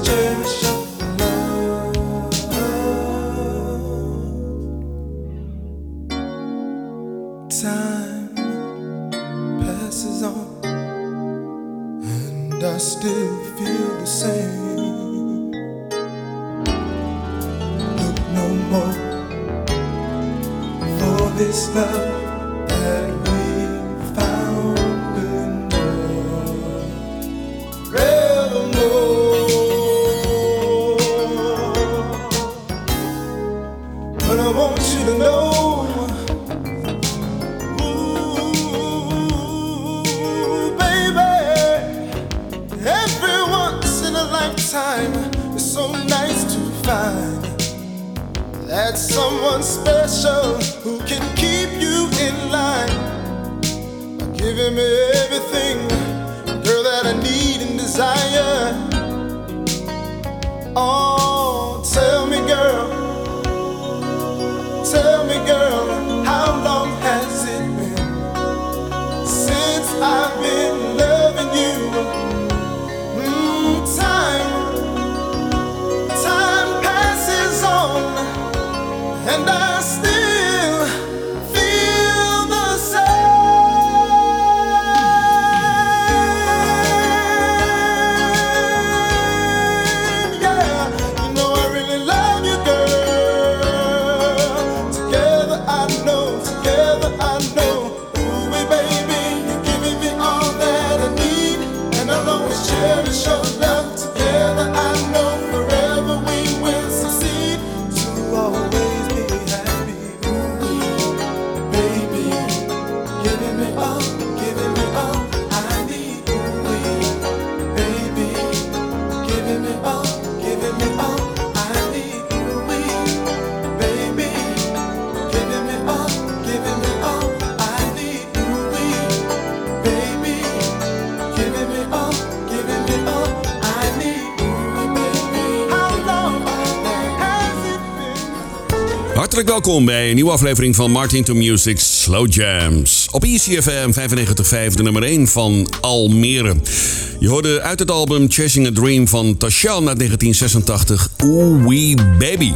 just welkom bij een nieuwe aflevering van Martin to Music Slow Jams. Op ECFM 95.5, de nummer 1 van Almere. Je hoorde uit het album Chasing a Dream van Tashan na 1986, Ooh Wee Baby.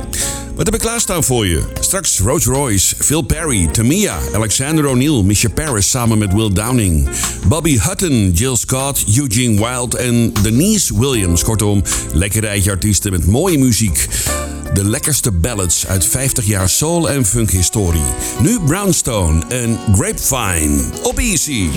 Wat heb ik klaarstaan voor je? Straks Rolls Royce, Phil Perry, Tamia, Alexander O'Neill, Misha Paris samen met Will Downing. Bobby Hutton, Jill Scott, Eugene Wilde en Denise Williams. Kortom, lekker rijtje artiesten met mooie muziek. De lekkerste ballads uit 50 jaar soul- en funk-historie. Nu Brownstone en Grapevine. Op Easy.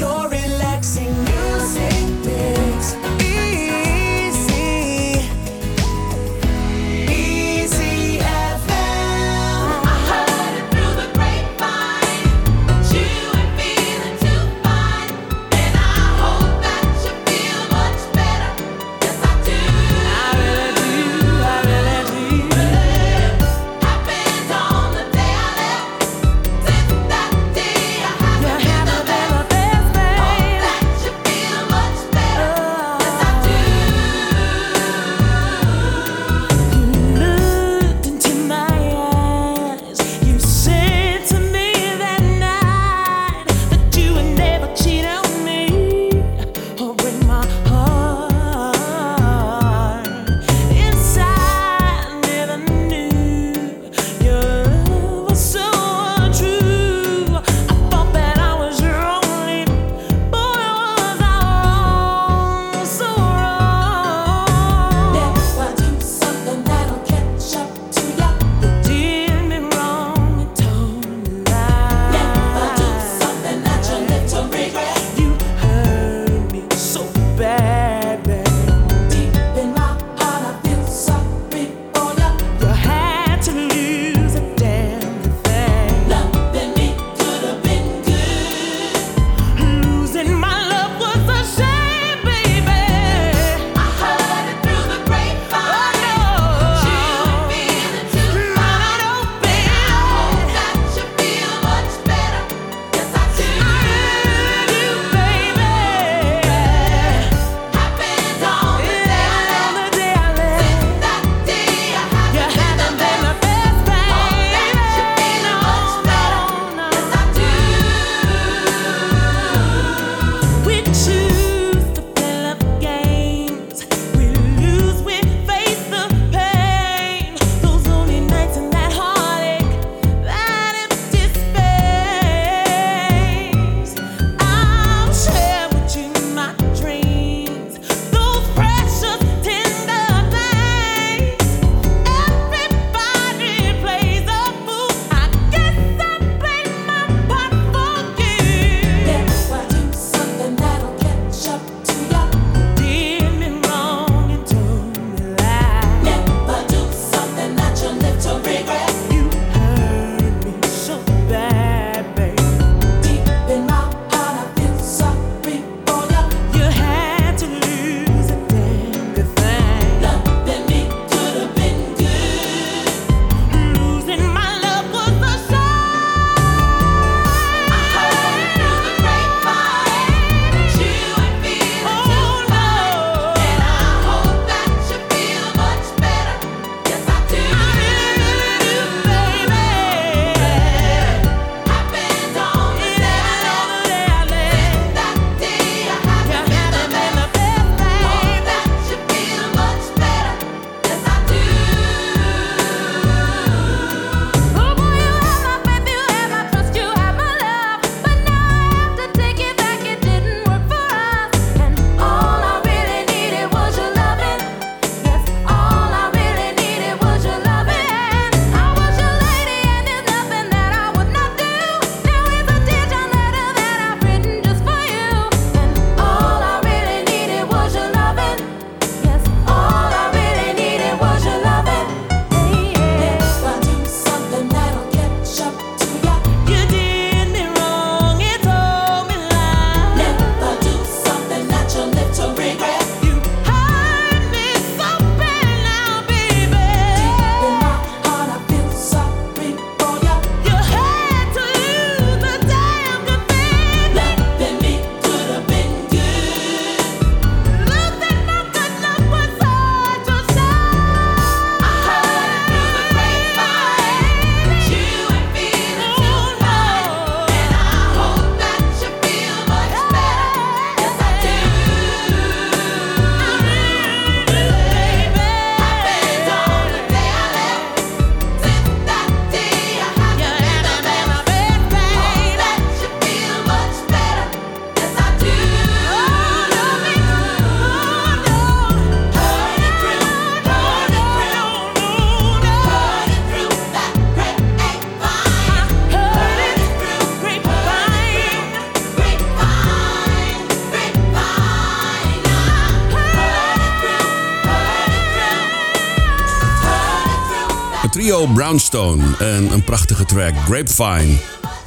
Brownstone en een prachtige track, Grapevine.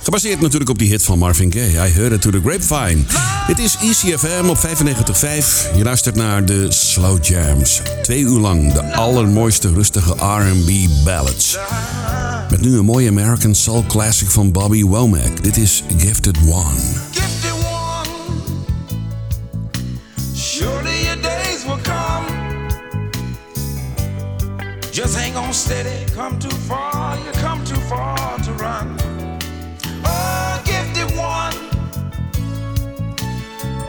Gebaseerd natuurlijk op die hit van Marvin Gaye, I Heard It To The Grapevine. Dit is ECFM op 95.5. Je luistert naar de Slow Jams. Twee uur lang de allermooiste rustige R&B ballads. Met nu een mooie American Soul Classic van Bobby Womack. Dit is. Gifted one, steady, come too far, you come too far to run. Oh, gifted one,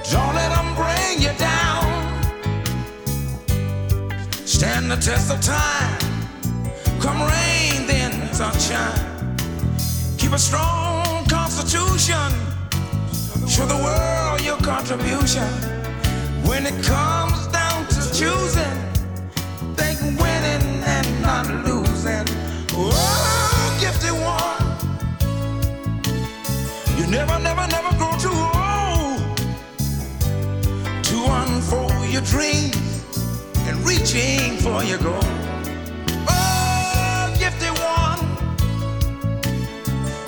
don't let bring you down. Stand the test of time, come rain, then sunshine. Keep a strong constitution. Show the world your contribution. When it comes down to choosing, dreams and reaching for your goal. Oh, gifted one.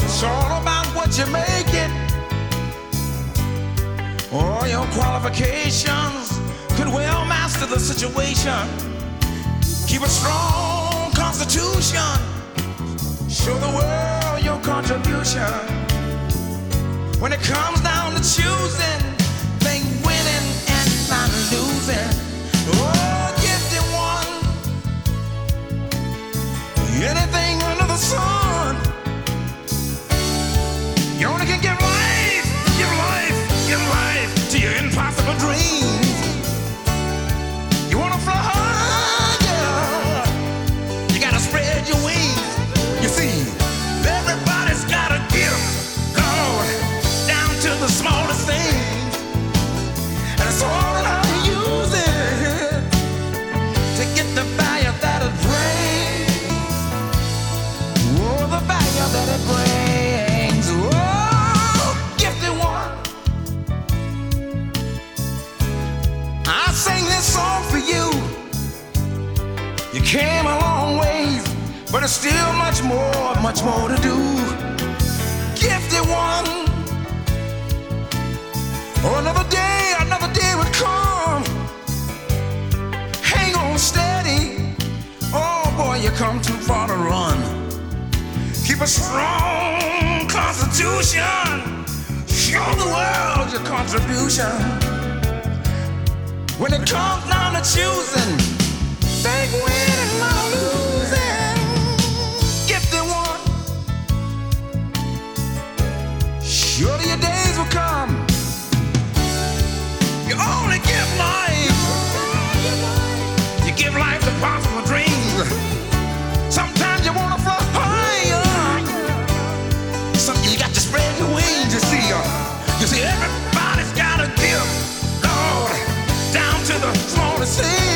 It's all about what you make it. All your qualifications could well master the situation. Keep a strong constitution. Show the world your contribution. When it comes down to choosing, losing. Oh, gifted one. Anything it's still much more, much more to do. Gifted one. Oh, another day, another day would come. Hang on steady. Oh boy, you come too far to run. Keep a strong constitution. Show the world your contribution. When it comes down to choosing, think winning, not losing. To possible dreams. Sometimes you wanna fly higher. You got to spread your wings. You see, uh, you see, everybody's got a gift, Lord, down to the smallest things.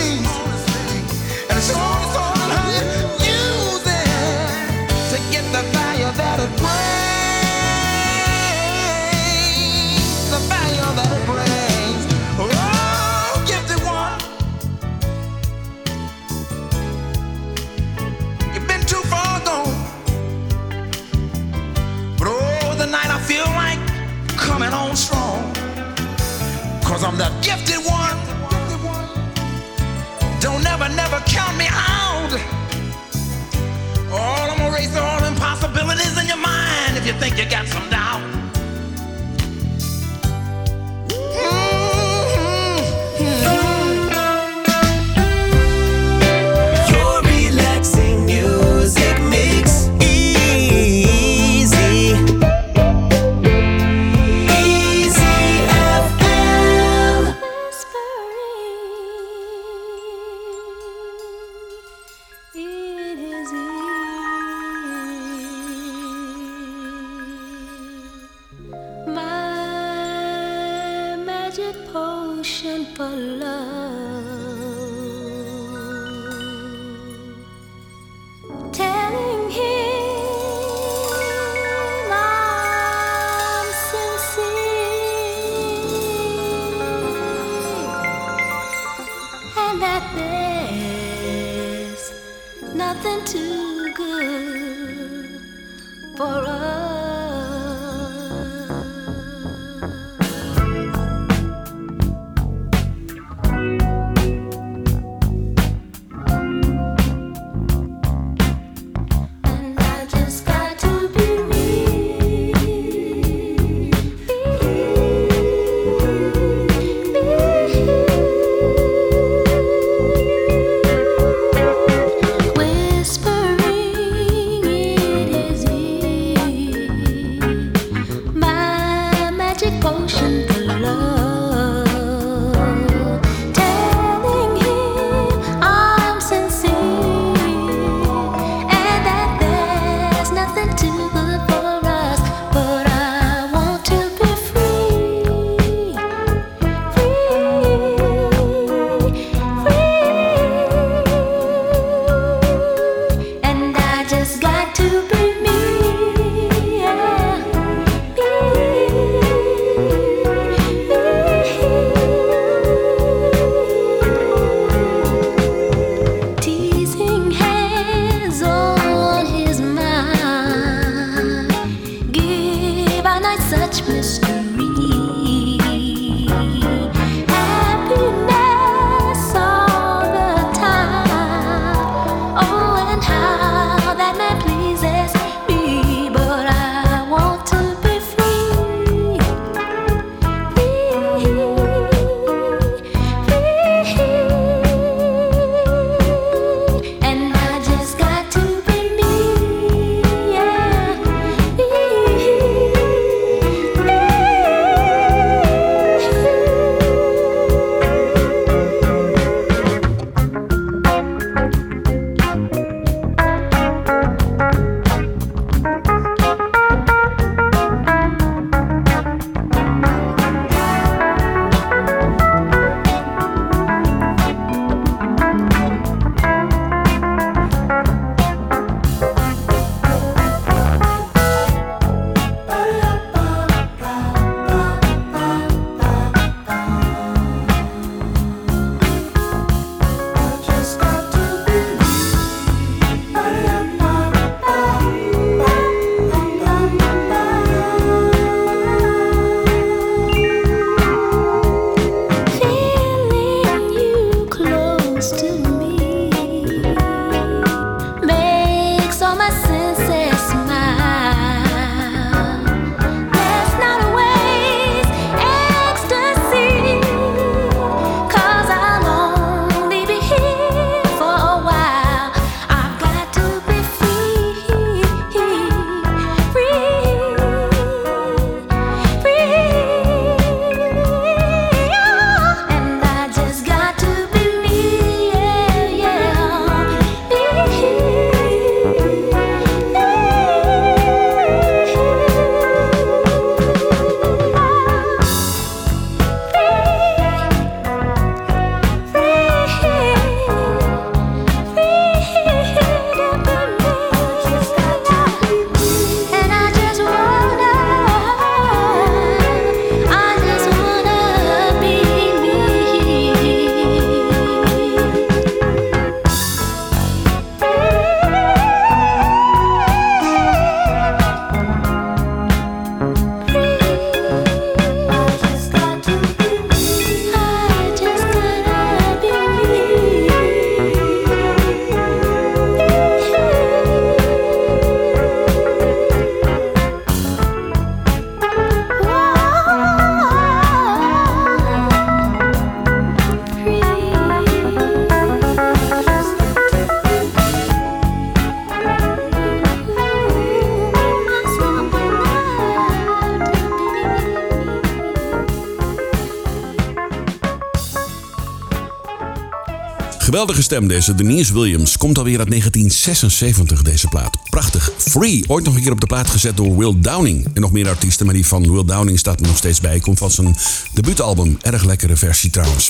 Geweldige stem deze, Denise Williams. Komt alweer uit 1976 deze plaat. Prachtig. Free, ooit nog een keer op de plaat gezet door Will Downing. En nog meer artiesten, maar die van Will Downing staat er nog steeds bij. Komt van zijn debuutalbum. Erg lekkere versie trouwens.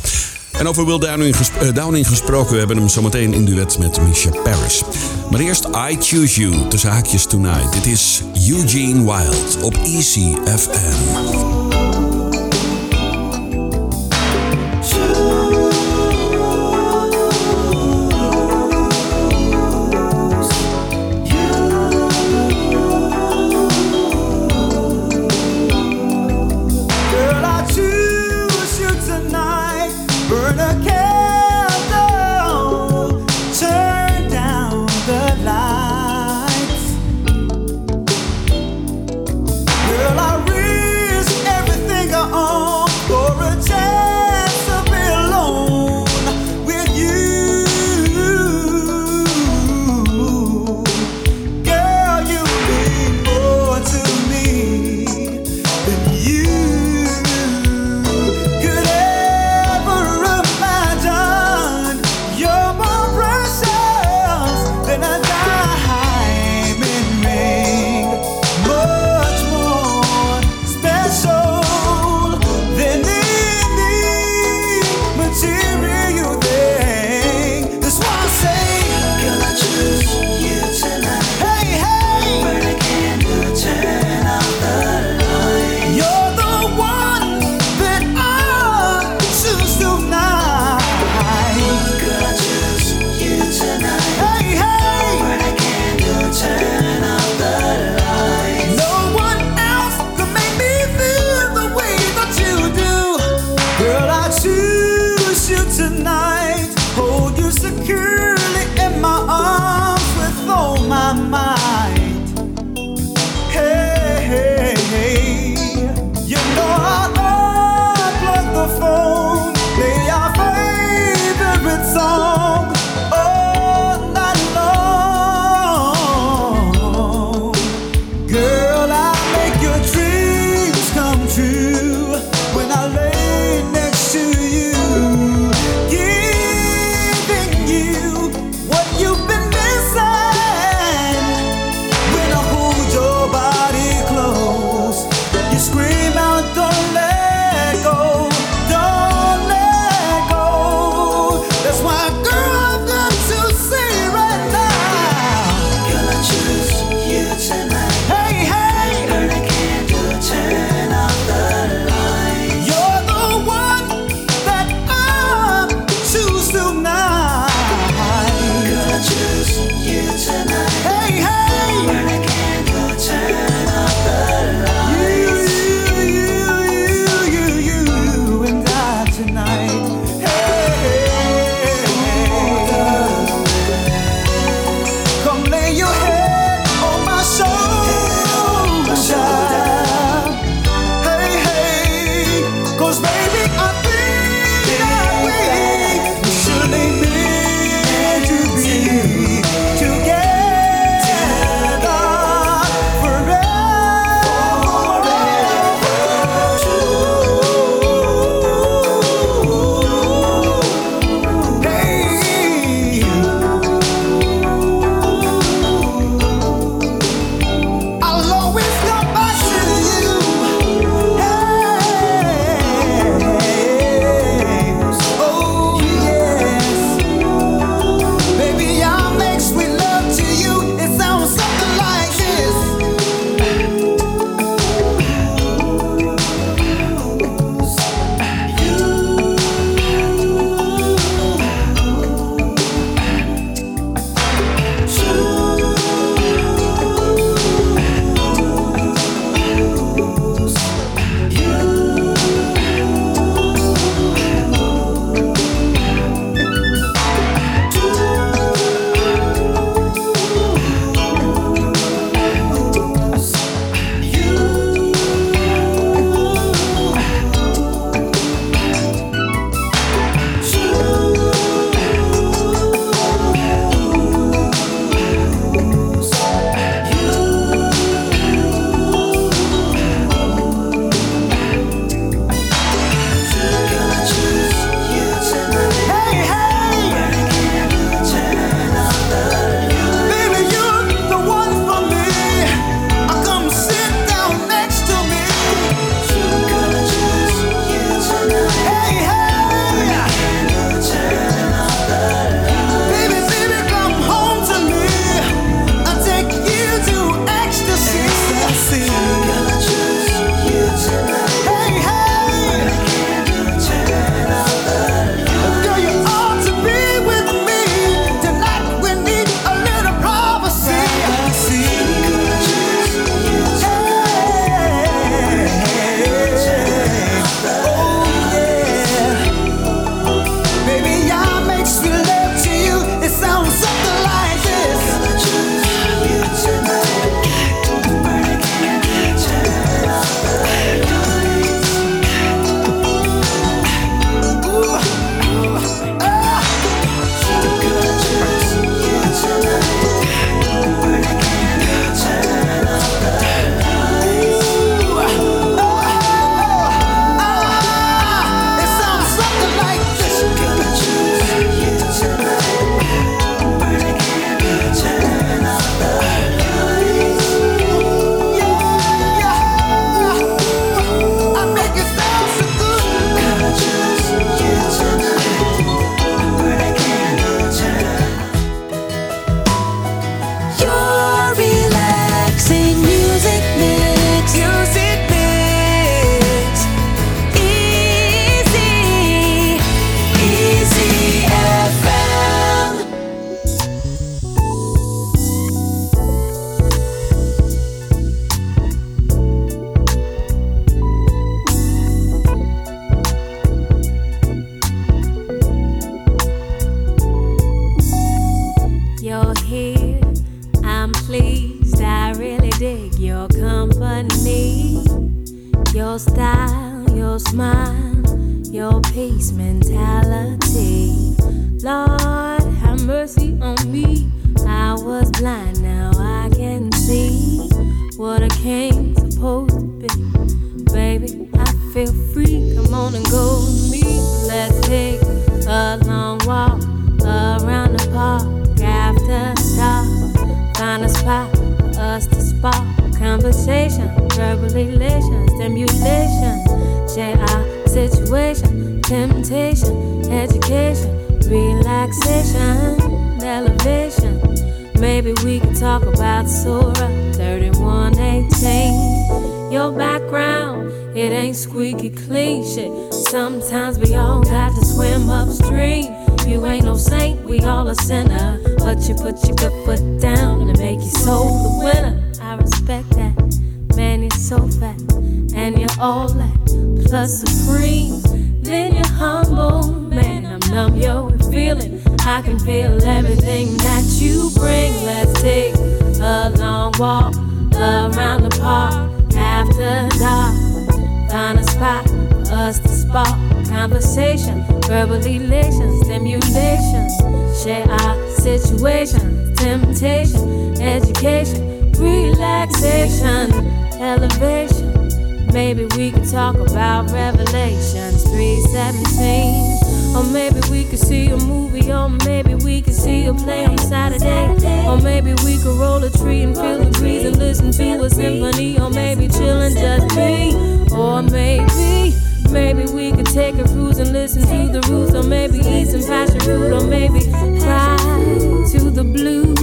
En over Will Downing, eh, Downing gesproken, we hebben hem zometeen in duet met Misha Paris. Maar eerst I Choose You, tussen haakjes Tonight. Dit is Eugene Wild op Easy temptation, education, relaxation, elevation. Maybe we could talk about Surah 3118. Your background, it ain't squeaky clean shit. Sometimes we all got to swim upstream. You ain't no saint, we all a sinner. But you put your good foot down and make your soul the winner. I respect that. Man, you're so fat. And you're all that. Plus supreme. Then you're humble. Man, I'm numb, yo, with feeling. I can feel everything that you bring. Let's take a long walk around the park after dark. Find a spot for us to spark conversation, verbal elation, stimulation. Share our situation, temptation, education, relaxation, elevation. Maybe we could talk about Revelations 317. Or maybe we could see a movie, or maybe we could see a play on Saturday. Or maybe we could roll a tree and feel the breeze and listen to a symphony. Or maybe chill and just be. Or maybe, maybe we could take a cruise and listen to the roots. Or maybe eat some passion fruit. Or maybe fly to the blues.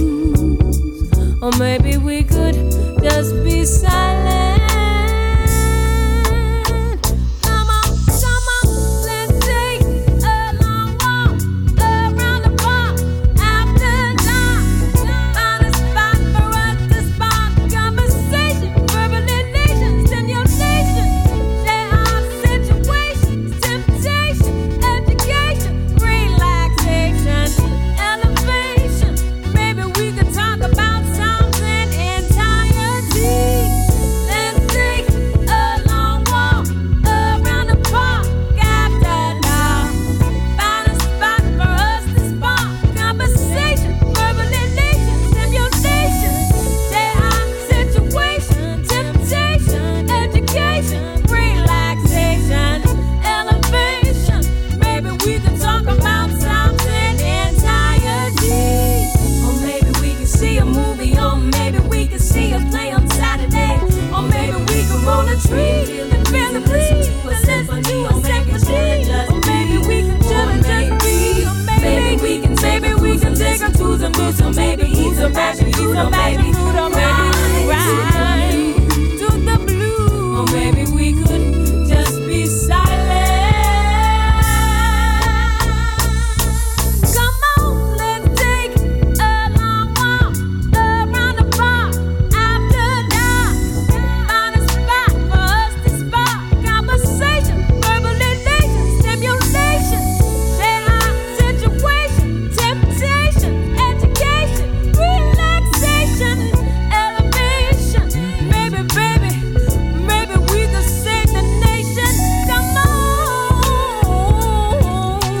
Or maybe we could just be silent.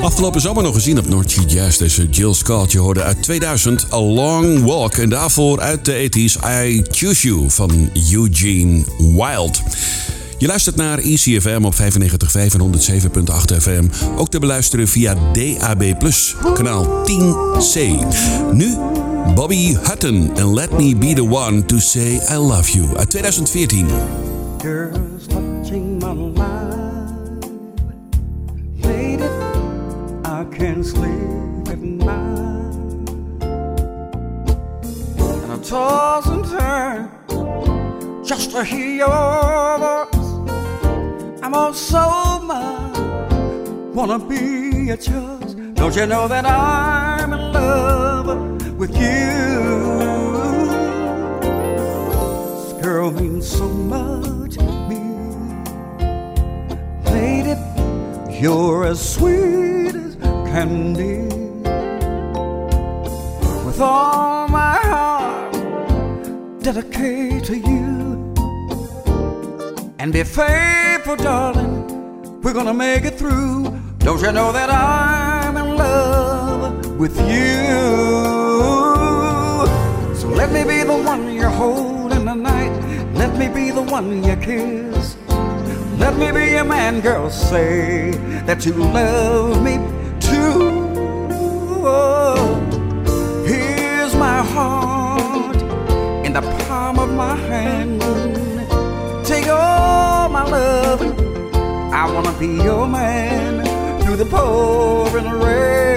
Afgelopen zomer nog gezien op Sea Jazz. Deze Jill Scott. Je hoorde uit 2000 A Long Walk. En daarvoor uit de 80s I Choose You van Eugene Wild. Je luistert naar ECFM op 95.5 en 107.8 FM. Ook te beluisteren via DAB+, kanaal 10C. Nu Bobby Hutton en Let Me Be The One To Say I Love You uit 2014. Girls Sleep at night. And I toss and turn just to hear your voice. I'm all so mine. Wanna be a choice. Don't you know that I'm in love with you? This girl means so much to me. Lady, you're as sweet With all my heart, dedicate to you. And be faithful, darling. We're gonna make it through. Don't you know that I'm in love with you. So let me be the one you hold in the night. Let me be the one you kiss. Let me be your man, girl. Say that you love me. Here's my heart in the palm of my hand. Take all my love. I wanna be your man through the pouring rain,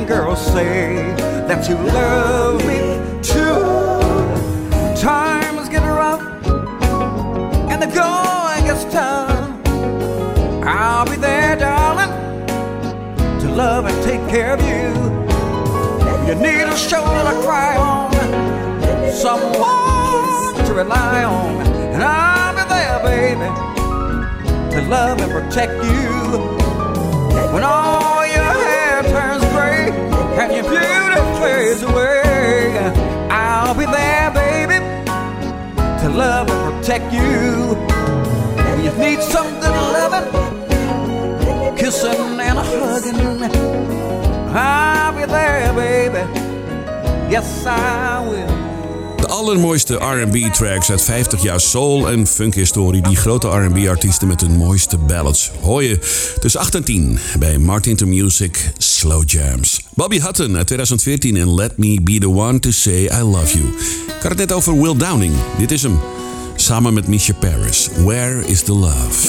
be a girl. Say that you love me too. Times get rough and the going gets tough. I'll be there, darling, to love and take care of you. You need a shoulder to cry on, someone to rely on, and I'll be there, baby, to love and protect you. When all your beauty fades away, I'll be there, baby, to love and protect you. When you need something loving, kissing and a hugging, I'll be there, baby. Yes, I will. De allermooiste R&B tracks uit 50 jaar soul en funk historie. Die grote R&B artiesten met hun mooiste ballads. Hoor je tussen 8 en 10 bij Martin to Music Slow Jams. Bobby Hutton uit 2014 en Let Me Be The One To Say I Love You. Ik het net over Will Downing. Dit is hem. Samen met Misha Paris. Where is the Love?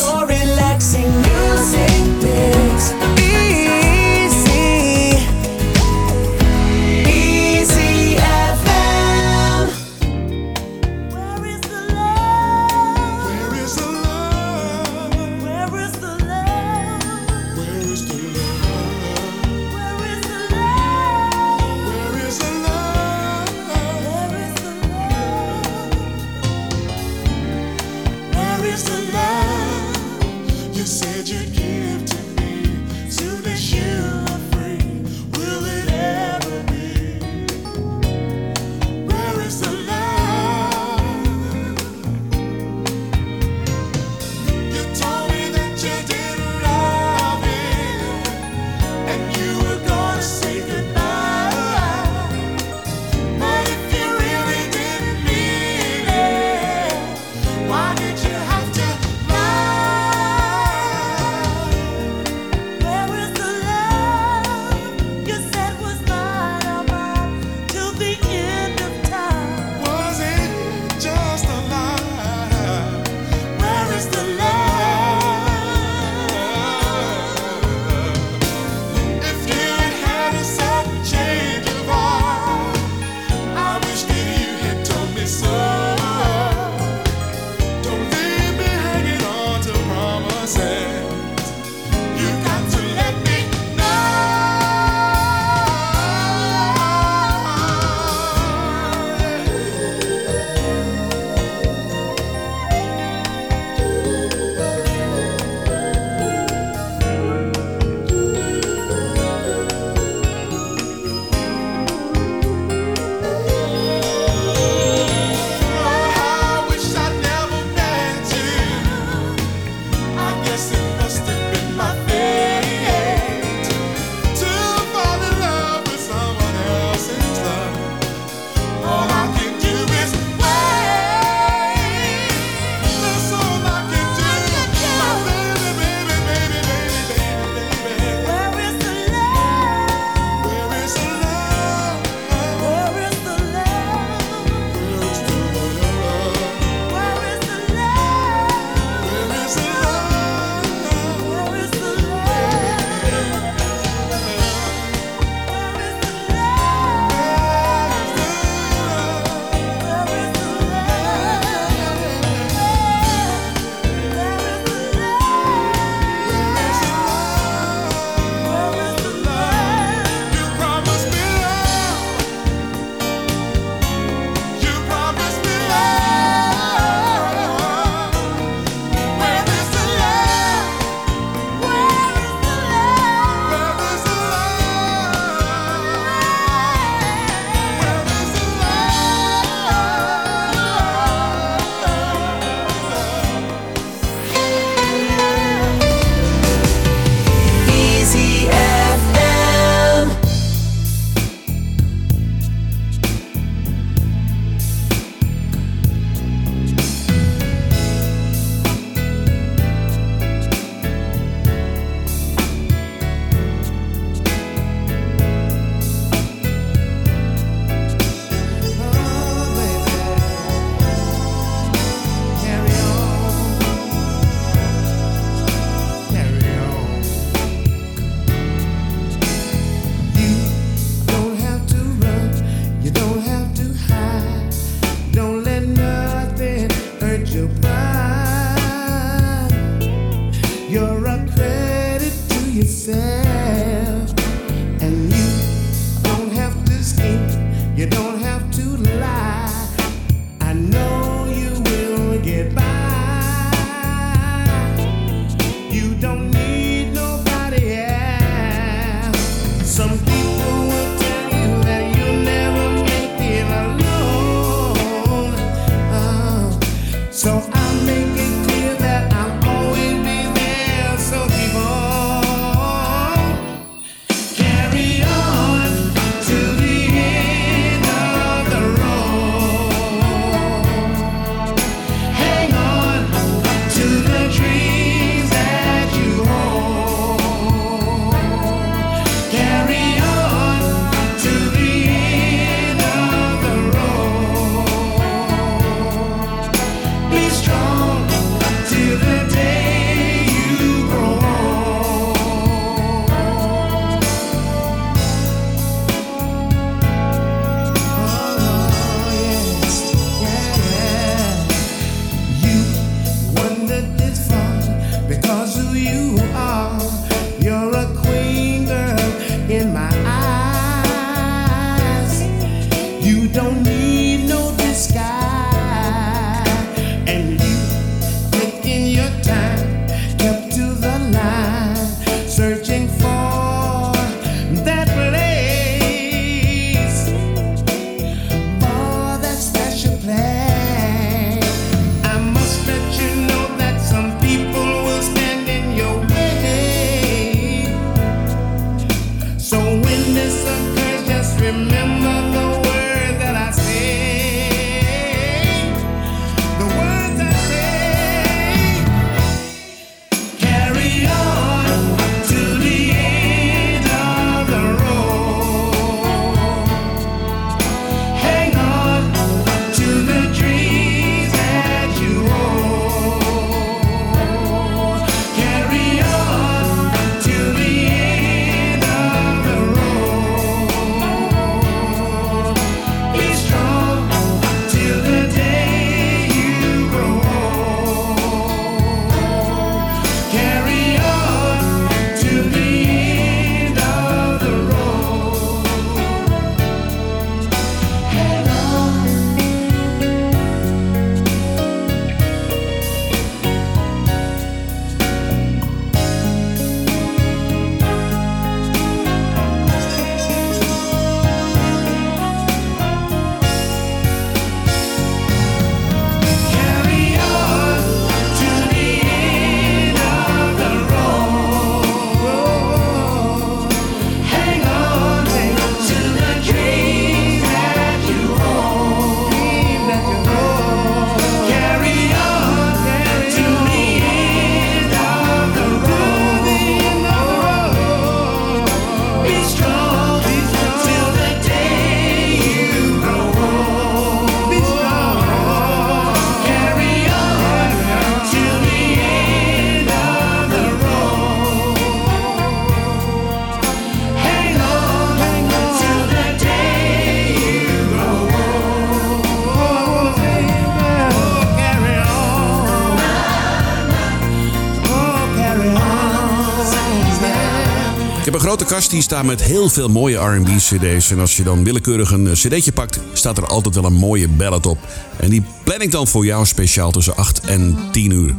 grote kast die staat met heel veel mooie RB-CD's. En als je dan willekeurig een eh, CD'tje pakt, staat er altijd wel een mooie ballad op. En die plan ik dan voor jou speciaal tussen 8 en 10 uur.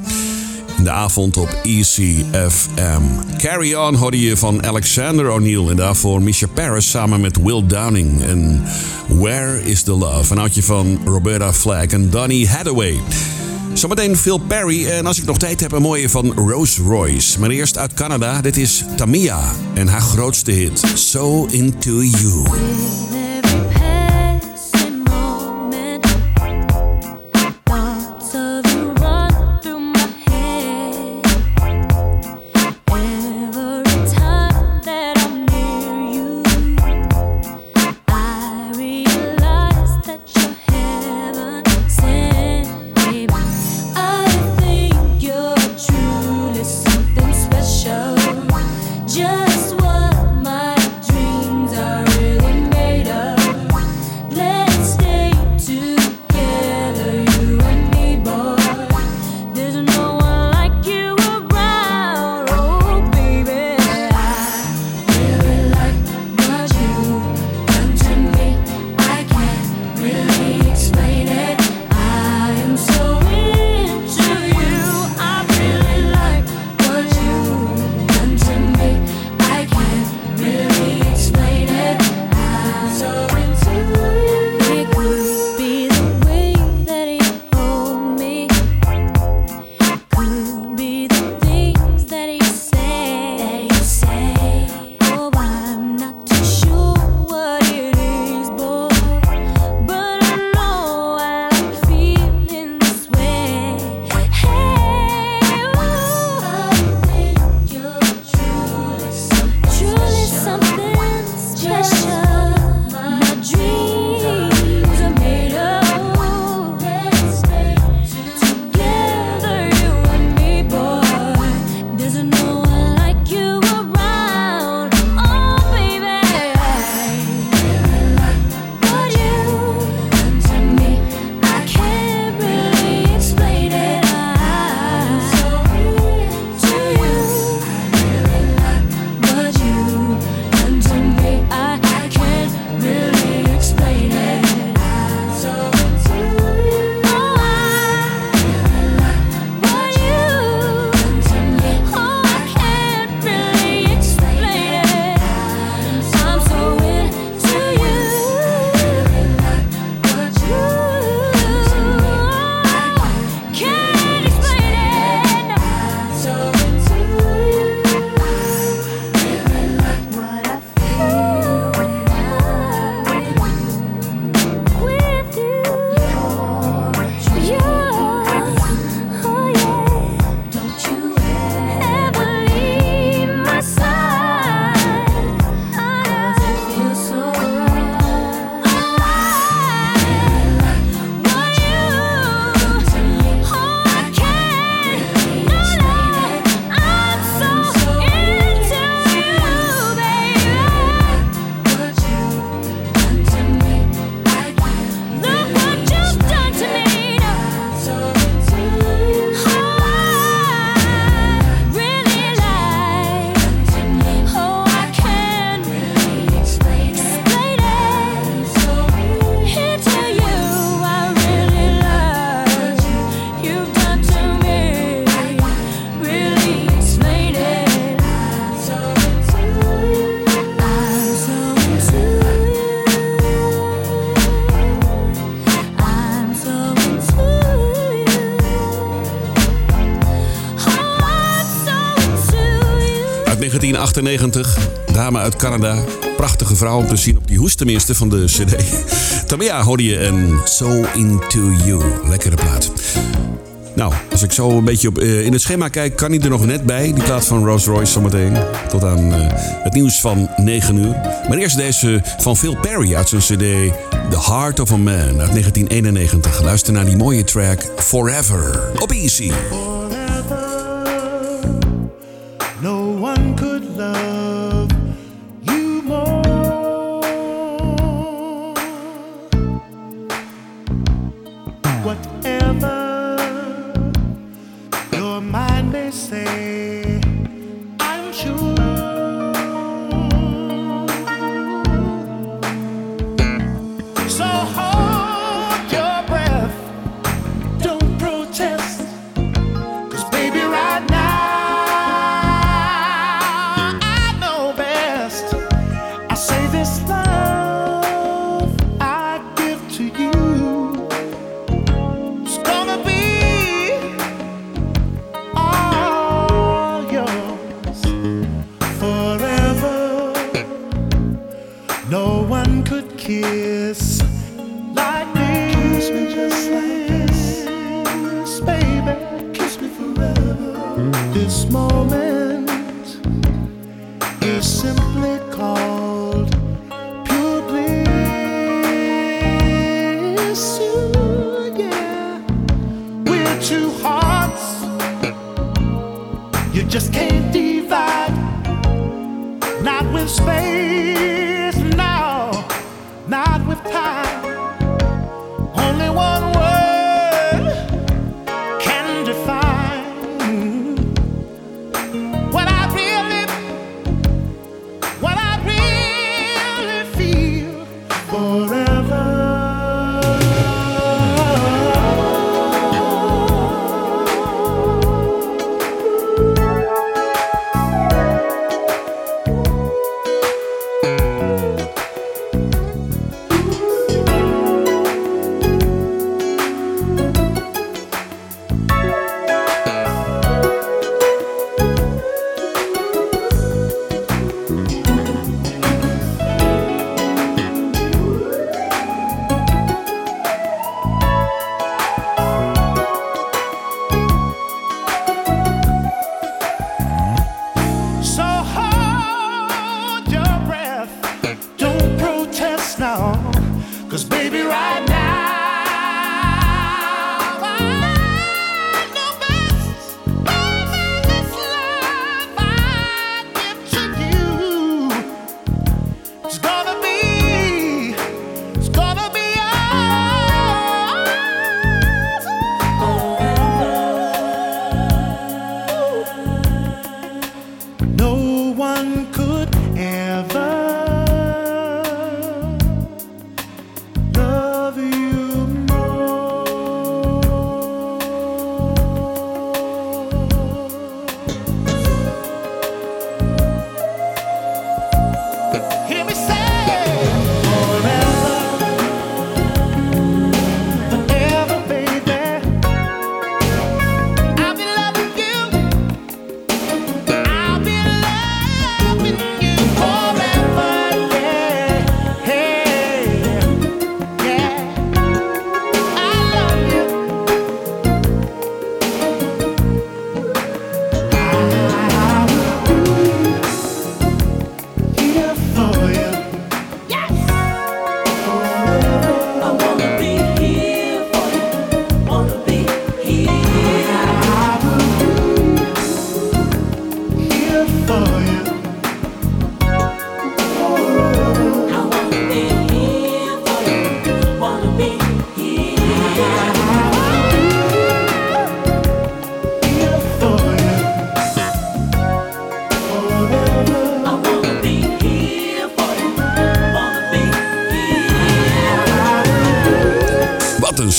In de avond op ECFM. Carry On hoorde je van Alexander O'Neill en daarvoor Misha Paris samen met Will Downing. En Where is the Love? Een oudje van Roberta Flack en Donny Hathaway. Zometeen Phil Perry en als ik nog tijd heb, een mooie van Rose Royce. Maar eerst uit Canada, dit is Tamia en haar grootste hit, So Into You. Dame uit Canada. Prachtige vrouw om te zien op die hoestenminste van de cd. Tamia hoorde je en So Into You. Lekkere plaat. Nou, als ik zo een beetje op, eh, in het schema kijk, kan hij er nog net bij. Die plaat van Rolls Royce zometeen. Tot aan eh, het nieuws van 9 uur. Maar eerst deze van Phil Perry uit zijn cd The Heart of a Man uit 1991. Luister naar die mooie track Forever op Easy.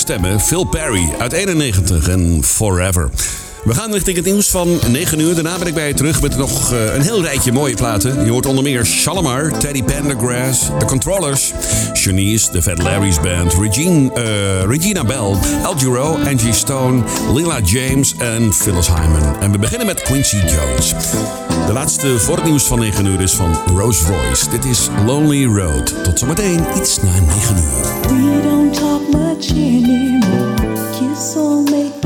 stemmen Phil Perry uit 91 en Forever. We gaan richting het nieuws van 9 uur. Daarna ben ik bij je terug met nog eh, een heel rijtje mooie platen. Je hoort onder meer Shalimar, Teddy Pendergrass, The Controllers, Shanice, The Fat Larry's Band, eh, Regina Bell, El Giro, Angie Stone, Lila James en Phyllis Hyman. En we beginnen met Quincy Jones. De laatste voor het nieuws van 9 uur is van Rose Royce. Dit is Lonely Road. Tot zometeen, iets na 9 uur. We don't talk much anymore. Kiss make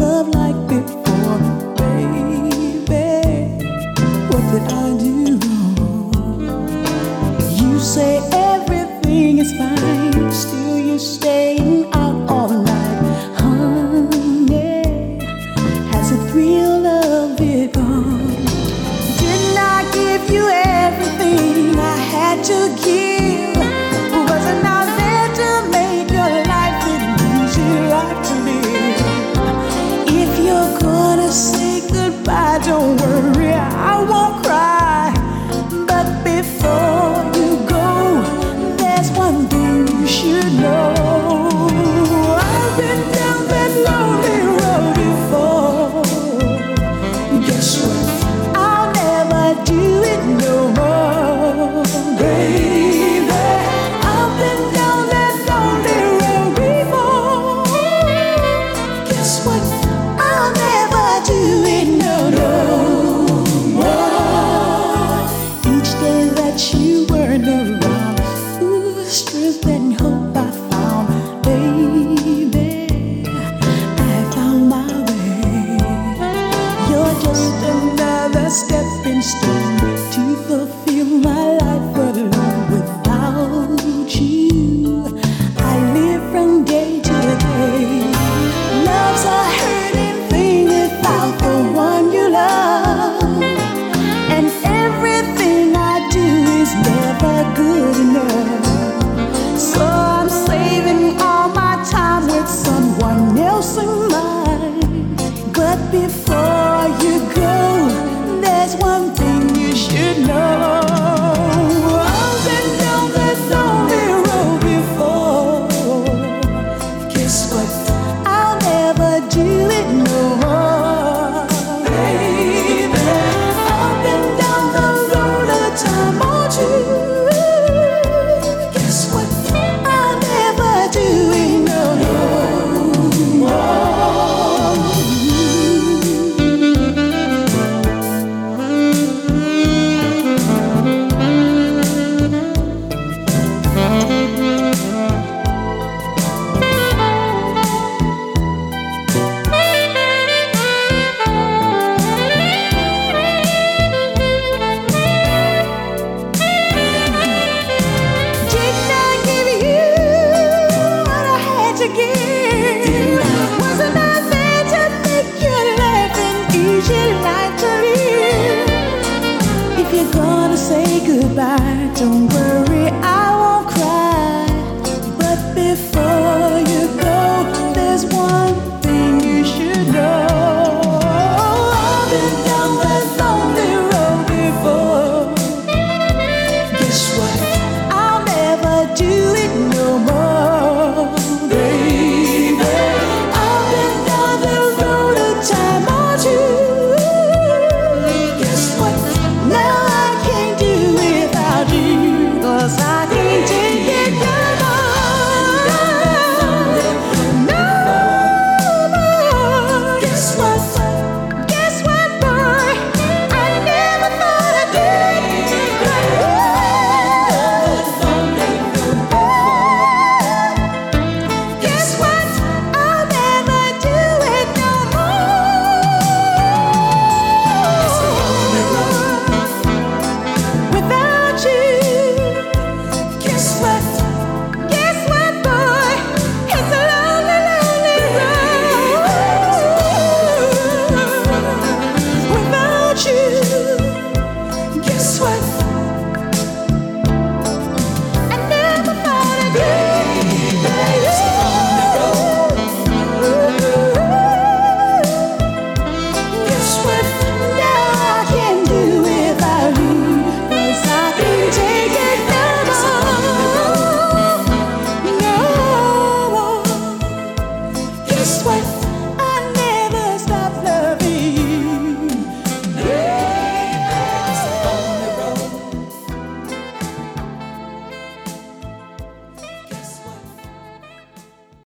everything is fine, been home. Oh.